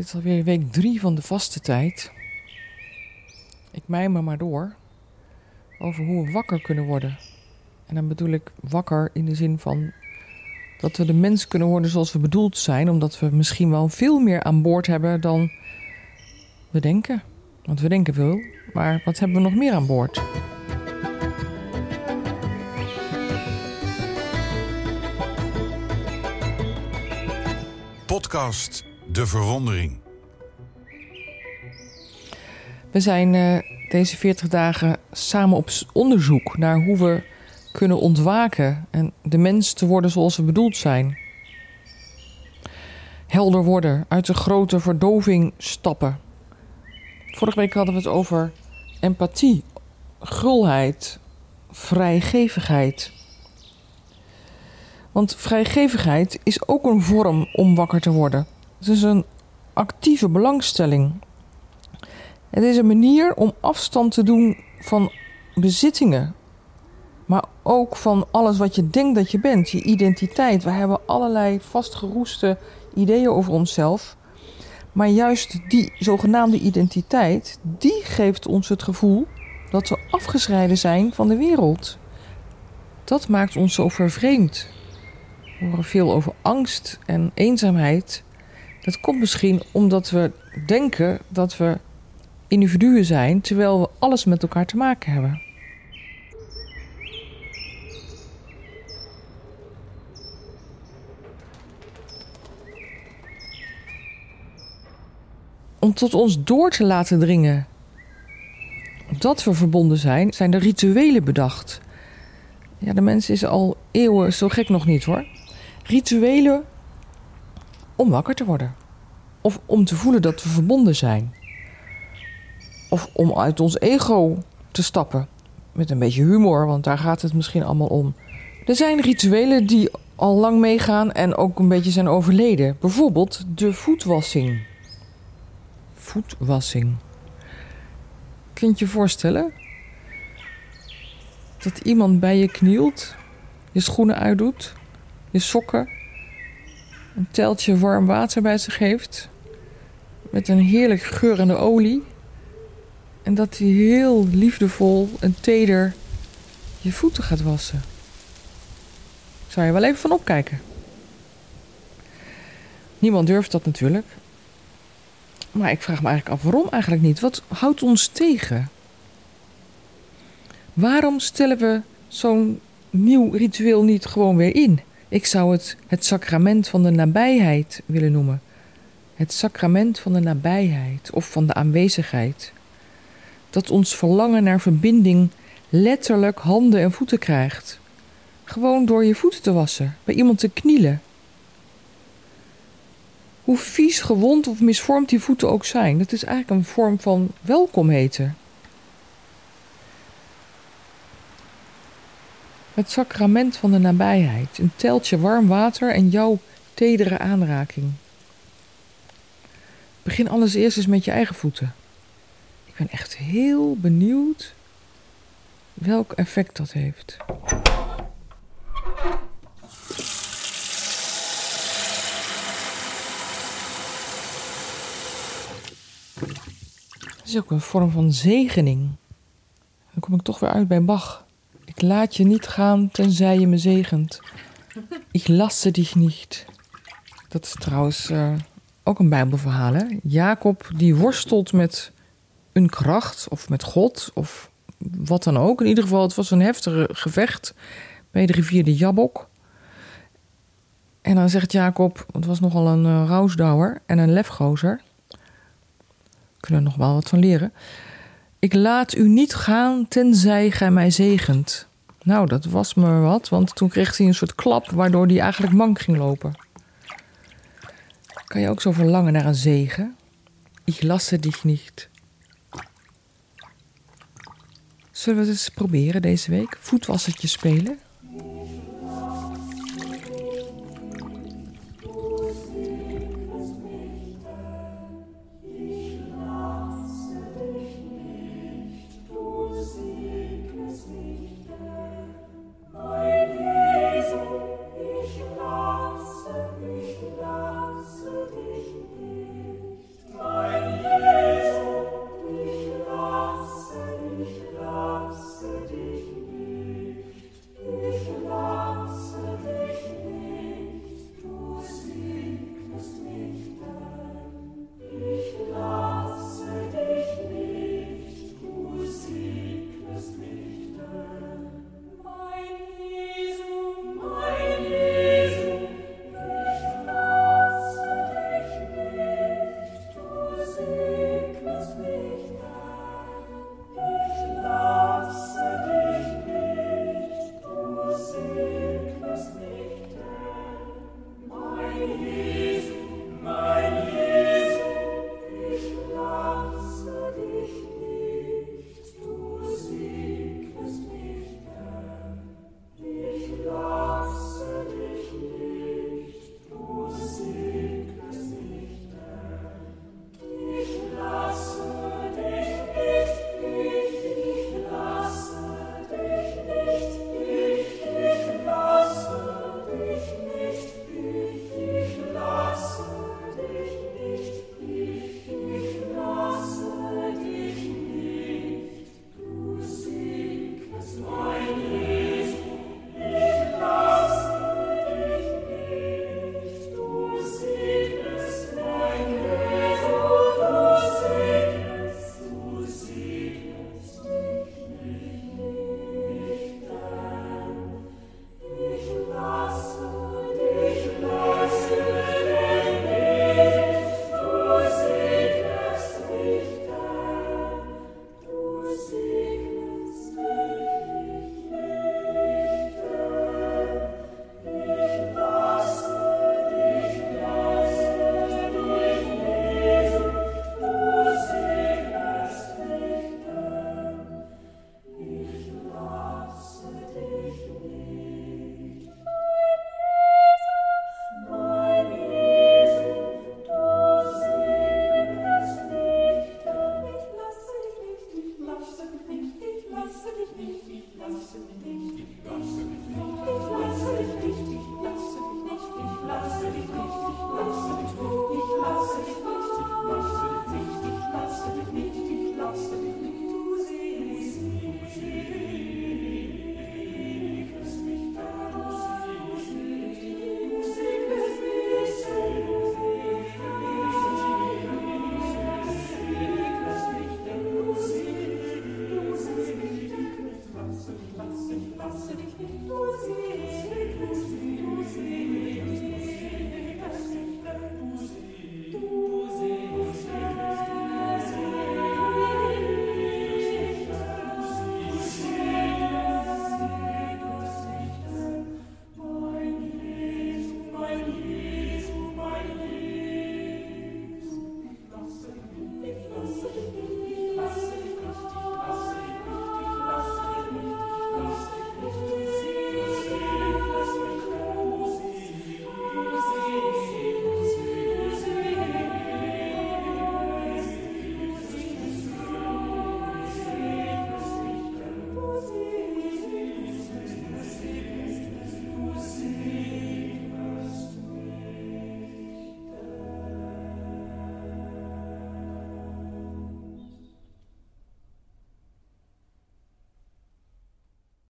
Dit is alweer week drie van de vaste tijd. Ik mijmer maar door over hoe we wakker kunnen worden. En dan bedoel ik wakker in de zin van dat we de mens kunnen worden zoals we bedoeld zijn, omdat we misschien wel veel meer aan boord hebben dan we denken. Want we denken veel, maar wat hebben we nog meer aan boord? Podcast De Verwondering. We zijn uh, deze 40 dagen samen op onderzoek naar hoe we kunnen ontwaken en de mens te worden zoals we bedoeld zijn. Helder worden, uit de grote verdoving stappen. Vorige week hadden we het over empathie, gulheid, vrijgevigheid. Want vrijgevigheid is ook een vorm om wakker te worden. Het is een actieve belangstelling. Het is een manier om afstand te doen van bezittingen, maar ook van alles wat je denkt dat je bent, je identiteit. We hebben allerlei vastgeroeste ideeën over onszelf. Maar juist die zogenaamde identiteit, die geeft ons het gevoel dat we afgescheiden zijn van de wereld. Dat maakt ons zo vervreemd. We horen veel over angst en eenzaamheid. Dat komt misschien omdat we denken dat we individuen zijn, terwijl we alles met elkaar te maken hebben. Om tot ons door te laten dringen dat we verbonden zijn, zijn er rituelen bedacht. Ja, de mens is al eeuwen zo gek nog niet hoor. Rituelen om wakker te worden. Of om te voelen dat we verbonden zijn. Of om uit ons ego te stappen. Met een beetje humor, want daar gaat het misschien allemaal om. Er zijn rituelen die al lang meegaan en ook een beetje zijn overleden. Bijvoorbeeld de voetwassing. Voetwassing. Kun je je voorstellen? Dat iemand bij je knielt, je schoenen uitdoet, je sokken, een teltje warm water bij zich heeft, met een heerlijk geurende olie. En dat hij heel liefdevol en teder je voeten gaat wassen. Zou je wel even van opkijken. Niemand durft dat natuurlijk. Maar ik vraag me eigenlijk af waarom eigenlijk niet. Wat houdt ons tegen? Waarom stellen we zo'n nieuw ritueel niet gewoon weer in? Ik zou het het sacrament van de nabijheid willen noemen. Het sacrament van de nabijheid of van de aanwezigheid. Dat ons verlangen naar verbinding letterlijk handen en voeten krijgt. Gewoon door je voeten te wassen, bij iemand te knielen. Hoe vies, gewond of misvormd die voeten ook zijn, dat is eigenlijk een vorm van welkom heten. Het sacrament van de nabijheid, een teltje warm water en jouw tedere aanraking. Begin alles eerst eens met je eigen voeten. Ik ben echt heel benieuwd welk effect dat heeft. Het is ook een vorm van zegening. Dan kom ik toch weer uit bij Bach. Ik laat je niet gaan tenzij je me zegent. Ik lasse dich niet. Dat is trouwens uh, ook een Bijbelverhaal. Hè? Jacob die worstelt met een kracht of met God of wat dan ook. In ieder geval, het was een heftige gevecht bij de rivier de Jabok. En dan zegt Jacob, het was nogal een uh, en een lefgozer. Kunnen er nog wel wat van leren. Ik laat u niet gaan tenzij gij mij zegent. Nou, dat was me wat, want toen kreeg hij een soort klap waardoor hij eigenlijk mank ging lopen. Kan je ook zo verlangen naar een zegen? Ik lasse dich niet. Zullen we het eens proberen deze week? Voetwassertje spelen?